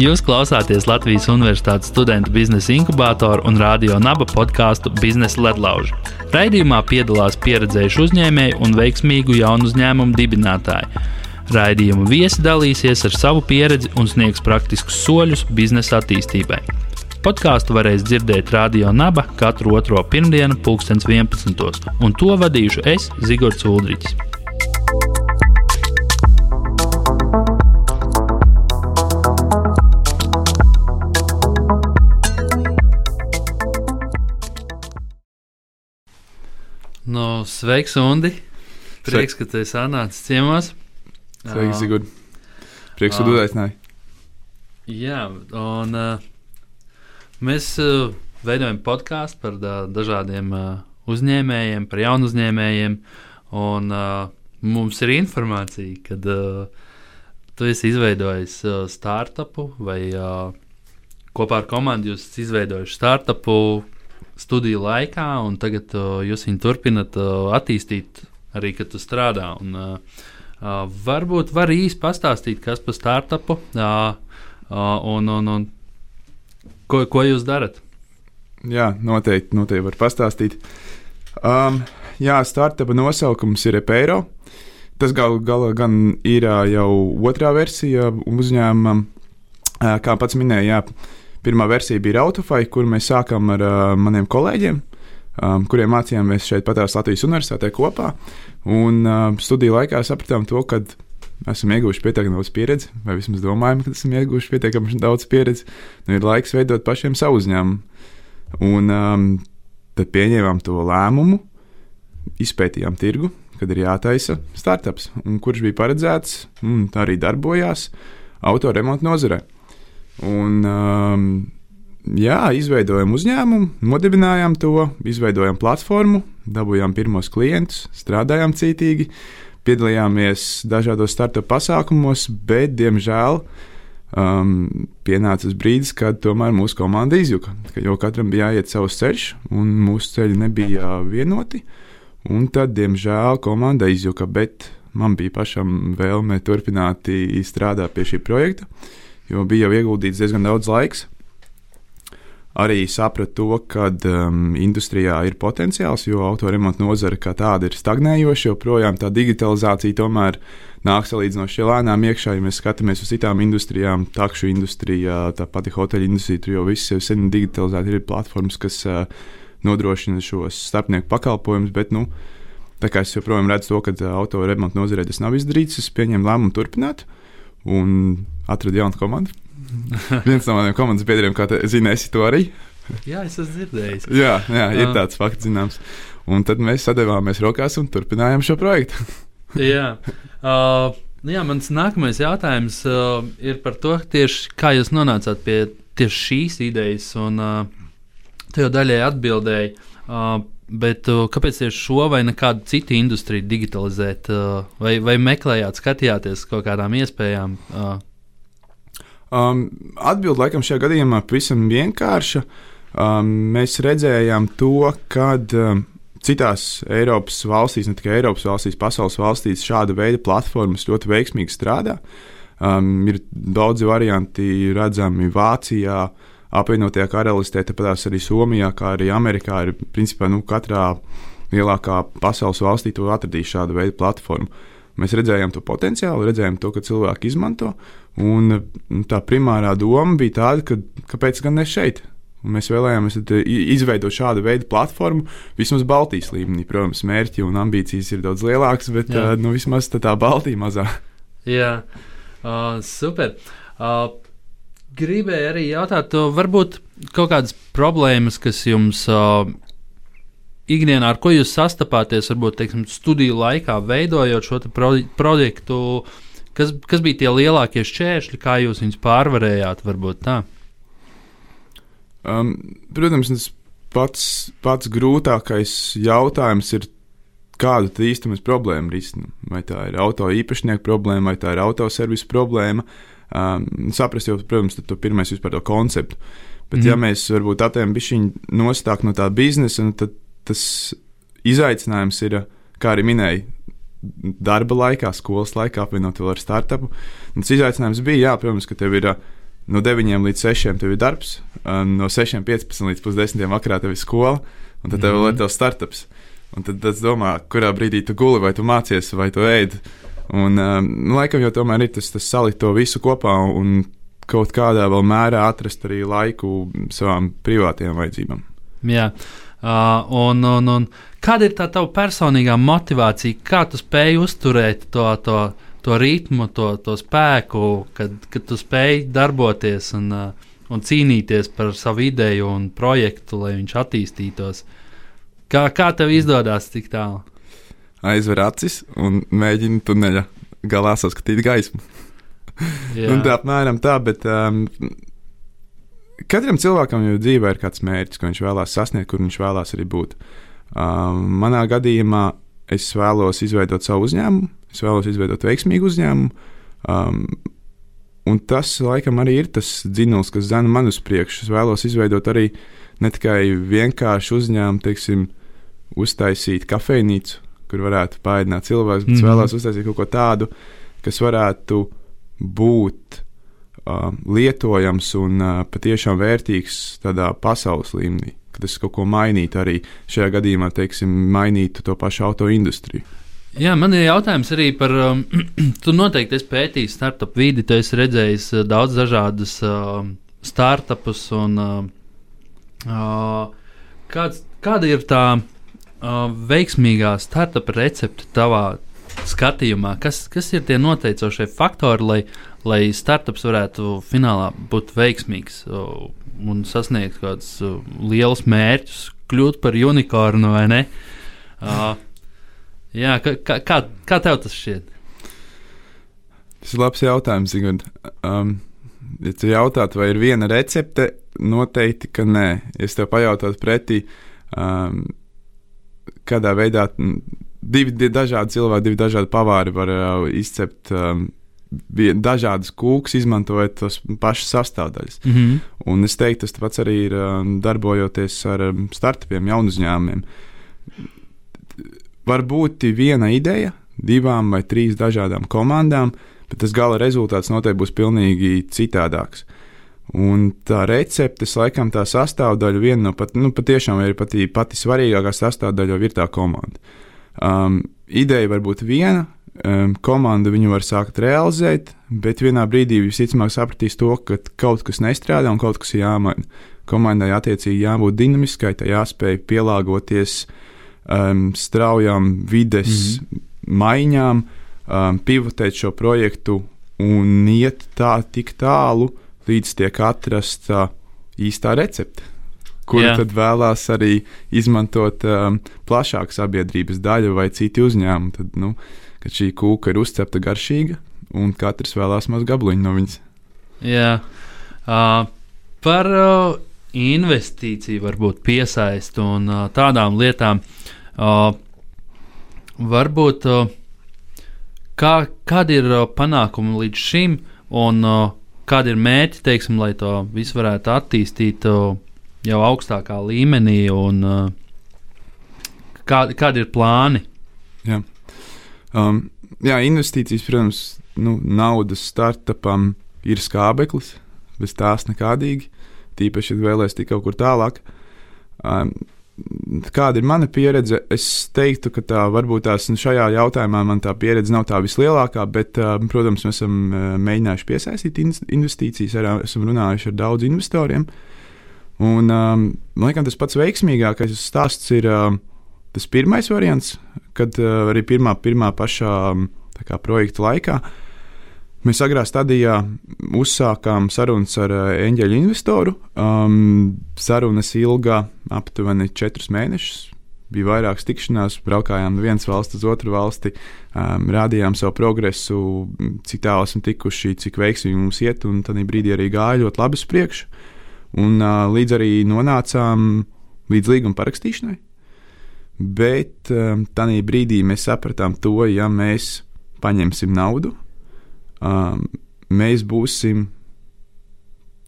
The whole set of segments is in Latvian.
Jūs klausāties Latvijas Universitātes studentu biznesa inkubatoru un radio naba podkāstu Biznesa ledlauži. Raidījumā piedalās pieredzējuši uzņēmēji un veiksmīgu jaunu uzņēmumu dibinātāji. Raidījuma viesi dalīsies ar savu pieredzi un sniegs praktiskus soļus biznesa attīstībai. Podkāstu varēs dzirdēt Radio Naba katru otro pirmdienu, 2011. un to vadīšu es, Zigorts Ulrichs. No, sveiks, Undi! Prieks, ka tu esi atnācis ciemos. Sveiks, Sigurd! Prieks, ka tu uzaicināji. Jā, un uh, mēs uh, veidojam podkāstu par uh, dažādiem uh, uzņēmējiem, par jaunu uzņēmējiem. Un uh, mums ir informācija, ka uh, tu esi izveidojis uh, startupu vai uh, kopā ar komandu jūs esat izveidojuši startupu studiju laikā, un tagad uh, jūs viņu turpināt uh, attīstīt arī, kad tu strādā. Un, uh, uh, varbūt var īsi pastāstīt, kas par startupu uh, uh, un, un, un ko, ko jūs darat. Jā, noteikti, noteikti var pastāstīt. Um, jā, startupa nosaukums ir Epeiro. Tas gal galā gan ir jau otrā versija uzņēmumam, kā pats minēja. Jā, Pirmā versija bija Autofai, kur mēs sākām ar uh, maniem kolēģiem, um, kuriem mācījāmies šeit patās Latvijas universitātē kopā. Un uh, studiju laikā sapratām to, ka esam ieguvuši pietiekami daudz pieredzes, vai vismaz domājam, ka esam ieguvuši pietiekami daudz pieredzes. Nu, ir laiks veidot pašiem savu uzņēmumu. Un um, tad pieņēmām to lēmumu, izpētījām tirgu, kad ir jātaisa startups, un kurš bija paredzēts un arī darbojās autoremonta nozarē. Un, um, jā, izveidojām uzņēmumu, nodibinājām to, izveidojām platformu, dabūjām pirmos klientus, strādājām cītīgi, piedalījāmies dažādos startup pasākumos, bet, diemžēl, um, pienāca brīdis, kad tomēr mūsu komanda izjuka. Ka jau katram bija jāiet savs ceļš, un mūsu ceļi nebija vienoti. Un tad, diemžēl, komanda izjuka, bet man bija pašam vēlme turpināt strādāt pie šī projekta. Jo bija jau ieguldīts diezgan daudz laiks. Arī sapratu to, ka um, industrijā ir potenciāls, jo autoremonta nozare kā tāda ir stagnējoša, joprojām tā digitalizācija tomēr nāk salīdzinoši lēnām iekšā. Ja mēs skatāmies uz citām industrijām, takšu industrijā, tāpat hoteļu industrijā, tur jau viss jau sen digitalizēti, ir platformas, kas uh, nodrošina šos starpnieku pakalpojumus, bet, nu, tā kā es joprojām redzu to, ka uh, autoremonta nozarē tas nav izdarīts, es pieņēmu lēmumu turpināt. Un atradu jaunu komandu. Viens no maniem komandas biedriem, kā te zini, esi to arī. jā, es esmu dzirdējis. jā, jā, ir tāds fakts zināms. Un tad mēs sadavāmies rokās un turpinājām šo projektu. jā. Uh, jā, mans nākamais jautājums uh, ir par to, tieši, kā jūs nonācāt pie tieši šīs idejas. Un, uh, te jau daļai atbildēji. Uh, Bet uh, kāpēc tieši šo vai kādu citu industriju digitalizēt? Uh, vai, vai meklējāt, skatījāties kaut kādām iespējām? Uh? Um, Atbilde laikam šajā gadījumā pavisam vienkārša. Um, mēs redzējām to, ka um, citās Eiropas valstīs, ne tikai Eiropas valstīs, pasaules valstīs, šāda veida platformas ļoti veiksmīgi strādā. Um, ir daudzi varianti redzami Vācijā, apvienotajā karalistē, tāpat arī Somijā, kā arī Amerikā, ir principā nu, katrā lielākā pasaules valstī to atradīs šādu veidu platformu. Mēs redzējām to potenciālu, redzējām to, ka cilvēki izmanto. Un nu, tā primārā doma bija tāda, ka kāpēc gan ne šeit? Un mēs vēlējāmies izveidot šādu veidu platformu, vismaz Baltijas līmenī. Protams, mērķi un ambīcijas ir daudz lielākas, bet Jā. uh, nu, vismaz tā Baltija mazā. Jā, uh, super. Uh, gribēju arī jautāt, varbūt kaut kādas problēmas, kas jums uh, ikdienā, ar ko jūs sastapāties, varbūt teiksim, studiju laikā, veidojot šo pro projektu, kas, kas bija tie lielākie šķēršļi, kā jūs viņus pārvarējāt, varbūt tā? Um, protams, tas pats, pats grūtākais jautājums ir, kādu īstenībā mēs problēmu risinām. Vai tā ir auto īpašnieka problēma, vai tā ir autoservisa problēma. Um, saprast, jau, protams, to pirmais vispār to konceptu. Bet, mm. ja mēs varbūt attēlojam bišķiņu nostāk no tā biznesa, nu, tad tas izaicinājums ir, kā arī minēja, darba laikā, skolas laikā, apvienot vēl ar startupu. Un tas izaicinājums bija, jā, protams, ka tev ir no 9 līdz 6 tev ir darbs, no 6, 15 līdz 10 vakarā tev ir skola, un tad tev vēl ir tavs startups. Un tad es domāju, kurā brīdī tu guli, vai tu mācies, vai tu ēdi. Un, um, laikam jau tomēr ir tas, tas salikt to visu kopā un kaut kādā vēl mērā atrast arī laiku savām privātajām vajadzībām. Jā. Uh, un, un, un kāda ir tā tava personīgā motivācija? Kā tu spēj uzturēt to, to, to ritmu, to, to spēku, kad, kad tu spēj darboties un, uh, un cīnīties par savu ideju un projektu, lai viņš attīstītos? Kā, kā tev izdodas tik tālu? Aizver acis un mēģini tuneļa galā saskatīt gaismu. nu, tā apmēram tā, bet um, katram cilvēkam jau dzīvē ir kāds mērķis, ko viņš vēlās sasniegt, kur viņš vēlās arī būt. Um, manā gadījumā es vēlos izveidot savu uzņēmumu, es vēlos izveidot veiksmīgu uzņēmumu. Um, un tas, laikam, arī ir tas dzinulis, kas zina man uz priekšu. Es vēlos izveidot arī ne tikai vienkāršu uzņēmumu, teiksim, uztaisīt kafejnīcu, kur varētu pāēdināt cilvēkus, bet mm -hmm. vēlos uztaisīt kaut ko tādu, kas varētu būt uh, lietojams un uh, patiešām vērtīgs tādā pasaules līmenī. Kad es kaut ko mainītu, arī šajā gadījumā, teiksim, mainītu to pašu auto industriju. Jā, man ir jautājums arī par. Um, tu noteikti esi pētījis startup vidi, tu esi redzējis uh, daudz dažādus uh, startupus. Un, uh, uh, kāds, kāda ir tā uh, veiksmīgā startup recepte tavā skatījumā, kas, kas ir tie noteicošie faktori, lai, lai startups varētu finālā būt veiksmīgs un sasniegt kādus lielus mērķus, kļūt par unikornu vai ne? Uh, jā, kā, kā, kā tev tas šķiet? Tas ir labs jautājums, Zigund. Um, ja tu jautātu, vai ir viena recepte, noteikti, ka nē. Es tev pajautātu pretī, um, kādā veidā divi, divi dažādi cilvēki, divi dažādi pavāri var uh, izcept. Um, dažādas kūkas, izmantojot tos pašas sastāvdaļas. Mm -hmm. Un es teiktu, tas pats arī ir um, darbojoties ar um, startupiem, jaunu uzņēmumiem. Var būt viena ideja, divām vai trīs dažādām komandām, bet tas gala rezultāts noteikti būs pilnīgi citādāks. Un tā recepte, laikam, tā sastāvdaļa, viena no pat, nu, patiešām ir pati, pati svarīgākā sastāvdaļa, ir tā komanda. Um, ideja var būt viena, um, komanda viņu var sākt realizēt, bet vienā brīdī visticamāk sapratīs to, ka kaut kas nestrādā un kaut kas ir jāmaina. Komandai attiecīgi jābūt dinamiskai, tai jāspēj pielāgoties um, straujām vides mm -hmm. maiņām, um, pivotēt šo projektu un iet tā tik tālu, līdz tiek atrasta īstā recepte kuru Jā. tad vēlās arī izmantot um, plašāka sabiedrības daļa vai citi uzņēmumi. Tad, nu, kad šī kūka ir uzcepta garšīga, un katrs vēlās maz gabaliņu no viņas. Jā, uh, par uh, investīciju, varbūt piesaistu un uh, tādām lietām. Uh, varbūt uh, kā, kādi ir uh, panākumi līdz šim, un uh, kādi ir mērķi, teiksim, lai to visu varētu attīstīt. Uh, jau augstākā līmenī, un uh, kā, kādi ir plāni? Jā, um, jā investīcijas, protams, nu, naudas startupam ir skābeklis, bez tās nekādīgi. Tīpaši, ja vēlēs tik kaut kur tālāk. Um, kāda ir mana pieredze? Es teiktu, ka tā varbūt tās nu, šajā jautājumā man tā pieredze nav tā vislielākā, bet, uh, protams, mēs esam uh, mēģinājuši piesaistīt investīcijas, arī esam runājuši ar daudziem investoriem. Un, um, man liekas, tas pats veiksmīgākais stāsts ir um, tas pirmais variants, kad uh, arī pirmā, pirmā pašā um, kā, projekta laikā mēs agrā stadijā uzsākām sarunas ar uh, eņģeļu investoru. Um, sarunas ilga aptuveni četrus mēnešus. Bija vairākas tikšanās, braukājām no vienas valsts uz otru valsti, um, rādījām savu progresu, cik tālu esam tikuši, cik veiksmīgi mums iet, un tad brīdī arī gāja ļoti labi uz priekšu. Un uh, līdz arī nonācām līdz līguma parakstīšanai. Bet um, tajā brīdī mēs sapratām to, ja mēs paņemsim naudu, um, mēs būsim,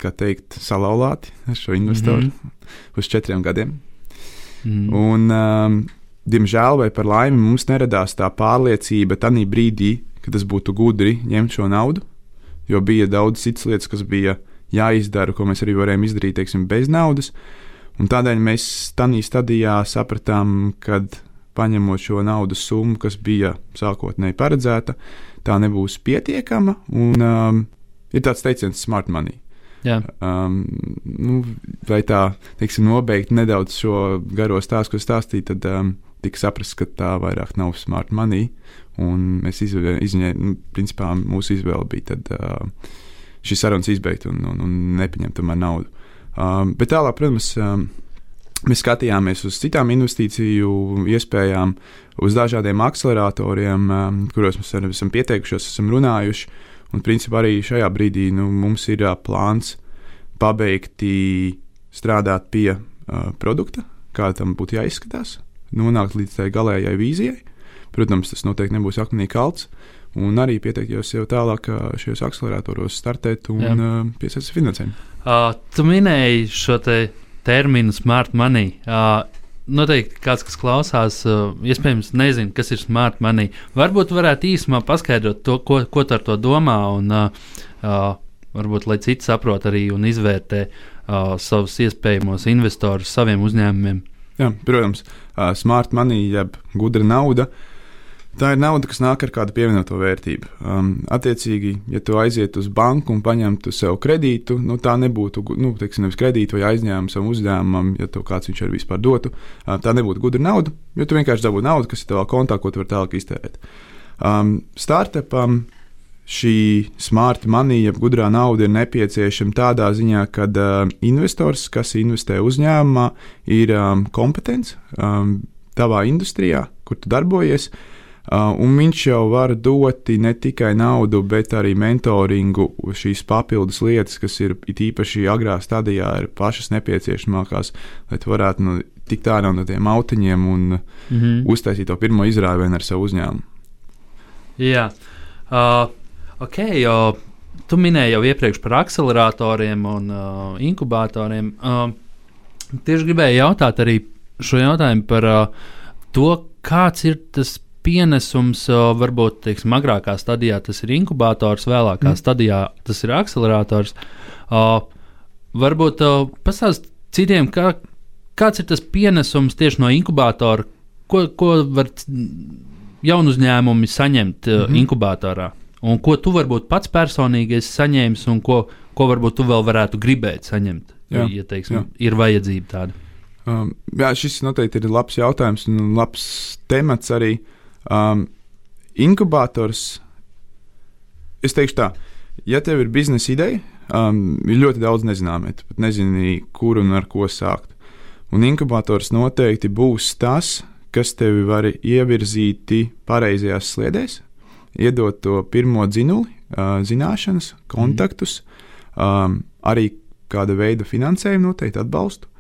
teikt, salauzti ar šo investoru mm -hmm. uz četriem gadiem. Mm -hmm. Un um, diemžēl vai par laimi mums neradās tā pārliecība tajā brīdī, ka tas būtu gudri ņemt šo naudu, jo bija daudz citas lietas, kas bija jāizdara, ko mēs arī varējām izdarīt teiksim, bez naudas. Un tādēļ mēs tajā stadijā sapratām, ka paņemot šo naudas summu, kas bija sākotnēji paredzēta, tā nebūs pietiekama. Un, um, ir tāds teiciens, smart money. Jā. Um, nu, vai tā, teiksim, nobeigt nedaudz šo garo stāstu, ko stāstīju, tad um, tika saprasts, ka tā vairāk nav smart money. Un mēs izņēmām, nu, principā mūsu izvēle bija tad, uh, šīs sarunas izbeigt un, un, un nepieņemt tomēr naudu. Um, bet tālāk, protams, um, mēs skatījāmies uz citām investīciju iespējām, uz dažādiem akceleratoriem, um, kuros mēs arī esam pieteikušies, esam runājuši. Un, principā, arī šajā brīdī nu, mums ir uh, plāns pabeigti strādāt pie uh, produkta, kā tam būtu jāizskatās, nonākt līdz tai galējai vīzijai. Protams, tas noteikti nebūs akmenī kalts. Un arī pieteikties jau tālāk šajos akceleratoros, startēt un uh, piesaistīt finansējumu. Uh, tu minēji šo te terminu smart money. Uh, Noteikti kāds, kas klausās, uh, iespējams, nezina, kas ir smart money. Varbūt varētu īsumā paskaidrot to, ko, ko tu ar to domā, un uh, uh, varbūt lai citi saprot arī un izvērtē uh, savus iespējamos investorus saviem uzņēmumiem. Jā, protams, uh, smart money, jeb gudra nauda. Uh, Tā ir nauda, kas nāk ar kādu pievienoto vērtību. Um, attiecīgi, ja tu aizietu uz banku un paņemtu sev kredītu, nu, tā nebūtu nu, teiksim, nevis kredītu vai aizņēmumu savam uzņēmumam, ja to kāds viņš arī vispār dotu. Um, tā nebūtu gudra nauda, jo tu vienkārši dabū naudu, kas ir tavā kontā, ko tu vari tālāk iztērēt. Um, startupam šī smart money, jeb gudrā nauda, ir nepieciešama tādā ziņā, ka uh, investors, kas investē uzņēmumā, ir um, kompetents um, tavā industrijā, kur tu darbojies. Uh, Uh, un viņš jau var dot ne tikai naudu, bet arī mentoringu, šīs papildus lietas, kas ir īpaši agrā stadijā, ir pašas nepieciešamākās, lai tu varētu nu, tikt ārā no tiem autiņiem un mm -hmm. uztaisīt to pirmo izrāvienu ar savu uzņēmumu. Jā, uh, ok. Uh, tu minēji jau iepriekš par akceleratoriem un uh, inkubatoriem. Uh, tieši gribēju jautāt arī šo jautājumu par uh, to, kāds ir tas pienesums varbūt teiksim, agrākā stadijā tas ir inkubators, vēlākā mm. stadijā tas ir akcelerators. Uh, varbūt uh, pastāst citiem, kā, kāds ir tas pienesums tieši no inkubatora, ko, ko var jaunu uzņēmumi saņemt mm -hmm. inkubatorā, un ko tu varbūt pats personīgi esi saņēmis, un ko, ko varbūt tu vēl varētu gribēt saņemt, jā, ja teiksim, jā. ir vajadzība tāda. Um, jā, šis noteikti ir labs jautājums un labs temats arī. Uh, Um, inkubators, es teikšu tā, ja tev ir biznesa ideja, um, ir ļoti daudz nezināmie. Tu pat nezini, kur un ar ko sākt. Un inkubators noteikti būs tas, kas tevi var ievirzīt pareizajās sliedēs, iedot to pirmo dzinuli, uh, zināšanas, kontaktus, mm. um, arī kāda veida finansējumu, noteikti atbalstu.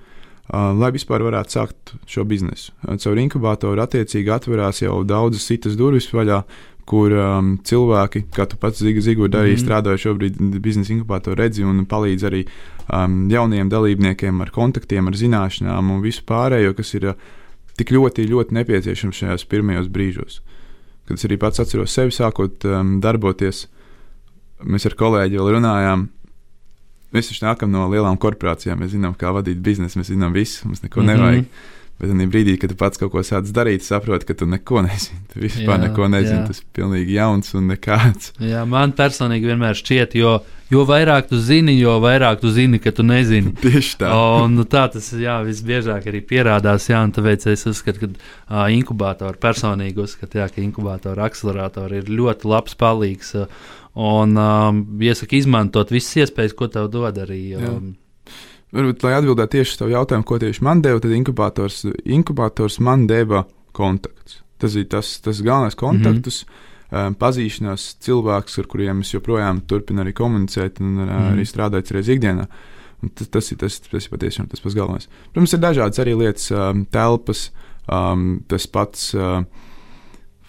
Lai vispār varētu sākt šo biznesu. Caur inkubatoru attiecīgi atverās jau daudzas citas durvis vaļā, kur um, cilvēki, kā tu pats Zigorda arī mm -hmm. strādāja šobrīd biznesa inkubatoru redzi un palīdz arī um, jauniem dalībniekiem ar kontaktiem, ar zināšanām un visu pārējo, kas ir uh, tik ļoti, ļoti nepieciešams šajos pirmajos brīžos. Kad es arī pats atceros sevi sākot um, darboties, mēs ar kolēģi vēl runājām, Mēs taču nākam no lielām korporācijām, mēs zinām, kā vadīt biznesu, mēs zinām visu, mums neko mm -hmm. nevajag. Bet tajā brīdī, kad tu pats kaut ko sāc darīt, saproti, ka tu neko nezini. Tu vispār jā, neko nezini. Jā. Tas ir pilnīgi jauns un nekāds. Jā, man personīgi vienmēr šķiet, jo, jo vairāk tu zini, jo vairāk tu zini, ka tu nezini. Tieši tā. Un, nu, tā tas jā, visbiežāk arī pierādās. Jā, tāpēc es uzskatu, ka inkubātori personīgi uzskatu, jā, ka inkubātori, akceleratori ir ļoti labs palīgs. Uh, Un um, iesaku izmantot visas iespējas, ko tev dod arī. Um, Varbūt, lai atbildētu tieši uz tavu jautājumu, ko tieši man deva, tad inkubators, inkubators man deva kontakts. Tas ir tas, tas galvenais kontaktus. Mm -hmm. Pazīšanās cilvēks, ar kuriem es joprojām turpinu arī komunicēt un uh, mm. arī strādāt reizē ikdienā. Un tas, tas, ir, tas, tas ir patiešām tas pats galvenais. Protams, ir dažādas arī lietas, um, telpas, um, tas pats.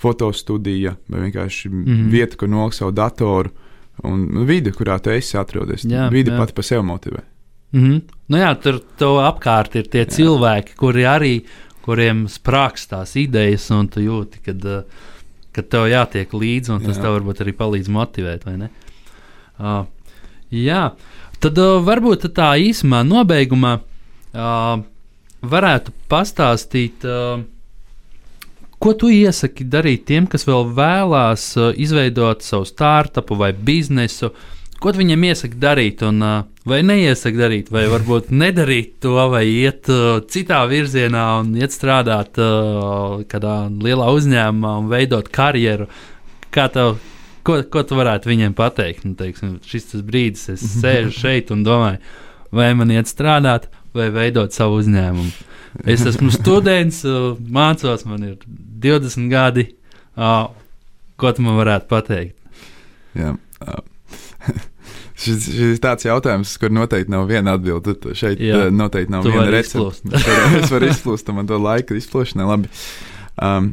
Fotostudija vai vienkārši mm -hmm. vieta, kur nolikt savu datoru un vide, kurā tu esi atrodies. Jā, vide jā. pati par sevi motivē. Mm -hmm. nu jā, tur apkārt ir tie cilvēki, jā. kuri arī kuriem sprāgst tās idejas, un tu jūti, kad, uh, kad tev jātiek līdzi, un tas Jā. tev varbūt arī palīdz motivēt, vai ne? Uh, jā, tad uh, varbūt tā īsumā nobeigumā uh, varētu pastāstīt. Uh, Ko tu iesaki darīt tiem, kas vēl vēlās uh, izveidot savu startupu vai biznesu? Ko tu viņiem iesaki darīt, un, uh, vai neiesaki darīt, vai varbūt nedarīt to, vai iet uh, citā virzienā un iet strādāt kādā lielā uzņēmumā un veidot karjeru? Kā tev, ko, ko tu varētu viņiem pateikt? Nu, teiksim, šis brīdis, es sēžu šeit un domāju, vai man iet strādāt, vai veidot savu uzņēmumu. Es esmu students, uh, mācos, man ir 20 gadi. Uh, ko tu man varētu pateikt? Jā. Šis, šis ir tāds jautājums, kur noteikti nav viena atbilde. Šeit Jā. Noteikti nav viena recepte. Es varu- izplūst, man to laika izplūšanai labi. Um,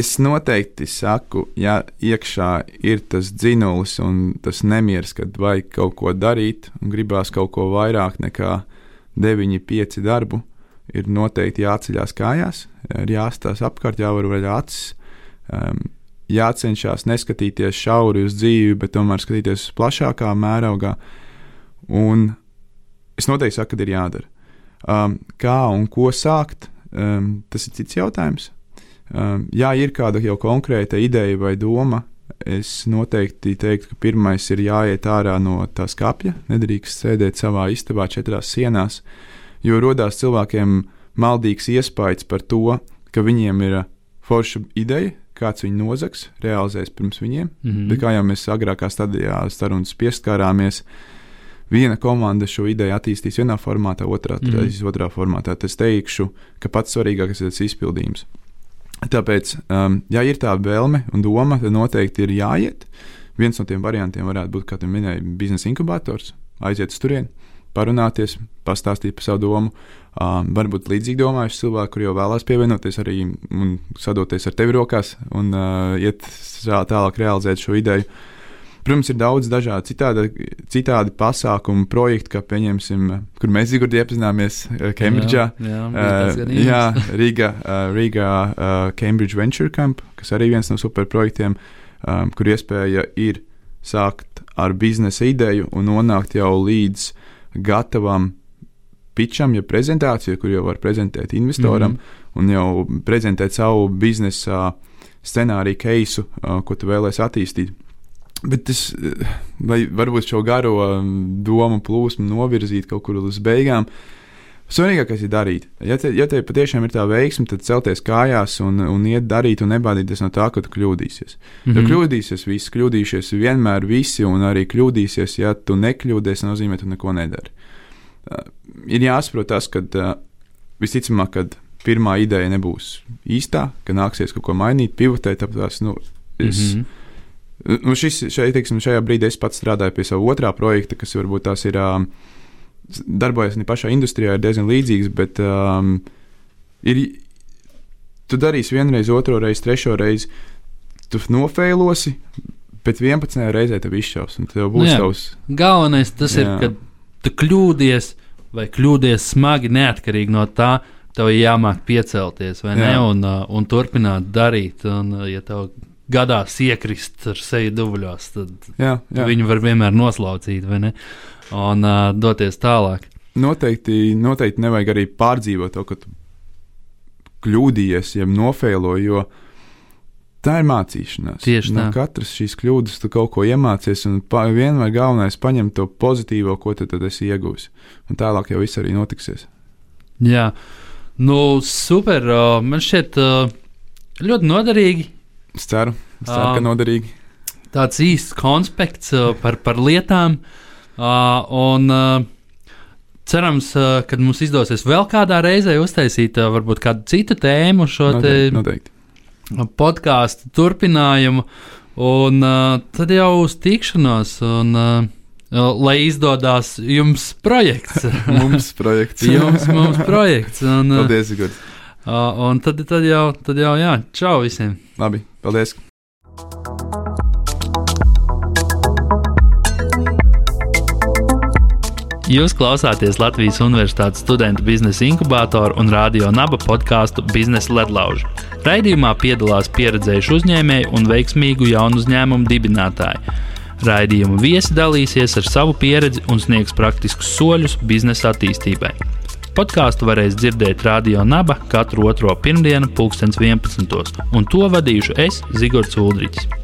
es noteikti saku, ja iekšā ir tas dzinulis un tas nemieris, kad vajag kaut ko darīt un gribās kaut ko vairāk nekā 9, 5 darbu, ir noteikti jāceļās kājās, ir jāstāsta apkārt, jāvar vaļ acis. Um, jācenšas neskatīties šauri uz dzīvi, bet tomēr skatīties uz plašākā mērogā. Un es noteikti saku, ka ir jādara. Um, kā un ko sākt, um, tas ir cits jautājums. Um, ja ir kāda jau konkrēta ideja vai doma, es noteikti teiktu, ka pirmais ir jāiet ārā no tā skapja, nedrīkst sēdēt savā istabā četrās sienās, jo rodās cilvēkiem maldīgs iespējas par to, ka viņiem ir uh, forša ideja, kāds viņu nozags, realizēs pirms viņiem. Mm Mm. Bet -hmm. kā jau mēs agrākā stadijā sarunas pieskārāmies, viena komanda šo ideju attīstīs vienā formātā, otrā mm. otrā formātā. Es teikšu, ka pats svarīgākais ir tas izpildījums. Tāpēc, um, ja ir tā vēlme un doma, tad noteikti ir jāiet. Viens no tiem variantiem varētu būt, kā tu minēji, biznesa inkubators. Aiziet uz turieni, parunāties, pastāstīt par savu domu. Um, varbūt līdzīgi domājuši cilvēki, kur jau vēlās pievienoties arī un sadoties ar tevi rokās un uh, iet tā- tālāk realizēt šo ideju. Protams, ir daudz dažādu citādi, citādi pasākumu, projektu, kā pieņemsim, kur mēs Zigurdi iepazināmies uh, Kembridžā. Jā, jā, Uh, jā Rīgā, uh, Rīgā uh, Cambridge Venture Camp, kas arī viens no superprojektiem, um, kur iespēja ir sākt ar biznesa ideju un nonākt jau līdz gatavam pitcham, ja prezentācija, kur jau var prezentēt investoram mm. -hmm. un jau prezentēt savu biznesa scenāriju, keisu, ko tu vēlēsies attīstīt. Bet tas, eh, lai varbūt šo garo um, domu plūsmu novirzīt kaut kur līdz beigām, Svarīgākais ir darīt. Ja te, ja te patiešām ir tā veiksme, tad celties kājās un, un iet darīt un nebaidīties no tā, ka tu kļūdīsies. Mm -hmm. Jo kļūdīsies visi, kļūdīsies vienmēr visi, un arī kļūdīsies, ja tu nekļūdies, nozīmē, tu neko nedari. Uh, ir jāsaprot tas, ka uh, visticamāk, kad pirmā ideja nebūs īstā, ka nāksies kaut ko mainīt, pivotēt, tāpēc nu, es. Mm. -hmm. Nu, šis, šai, teiksim, šajā brīdī es pats strādāju pie sava otrā projekta, kas varbūt tās ir. Um, darbojas ne pašā industrijā, ir diezgan līdzīgs, bet um, ir, tu darīsi vienreiz, otru reizi, trešo reizi, tu nofēlosi, bet 11. reizē tev izšaus, un tev būs Nu jā. tavs. Galvenais tas ir, Jā. ka tu kļūdies vai kļūdies smagi, neatkarīgi no tā. Tev ir jāmāk piecelties, vai ne? Jā. Un, uh, un turpināt darīt. Un, ja tev gadās iekrist ar seju dubļos, tad Jā, jā. viņu var vienmēr noslaucīt? Un uh, doties tālāk. Noteikti, noteikti nevajag arī pārdzīvot to, ka tu kļūdījies, ja nofēloji, jo tā ir mācīšanās. Tieši no tā. katras šīs kļūdas tu kaut ko iemācies, un pa, vienmēr galvenais ir paņemt to pozitīvo, ko tu tad esi ieguvis. Un tālāk jau viss arī notiksies. Jā, nu, super. Man šķiet, ļoti noderīgi. Es ceru, es ceru Ā. ka noderīgi. Tāds īsts konspekts uh, par, par lietām. Uh, un uh, cerams, uh, ka mums izdosies vēl kādā reizē uztaisīt uh, varbūt kādu citu tēmu, šo Noteikti, noteikti. podkāstu turpinājumu. Un uh, tad jau uz tikšanos, un uh, lai izdodas jums projekts. Mums projekts. jums, mums projekts. Un, Paldies, Igor. Uh, un tad, tad jau, tad jau, jā, čau visiem! Labi, paldies. Jūs klausāties Latvijas Universitātes studentu biznesa inkubātoru un radio naba podkāstu Biznesa ledlauži. Raidījumā piedalās pieredzējuši uzņēmēji un veiksmīgu jaunu uzņēmumu dibinātāji. Raidījuma viesi dalīsies ar savu pieredzi un sniegs praktiskus soļus biznesa attīstībai. Podkāstu varēs dzirdēt Radio Naba katru otro pirmdienu, 2011. un to vadīšu es, Zigorts Ulrichs.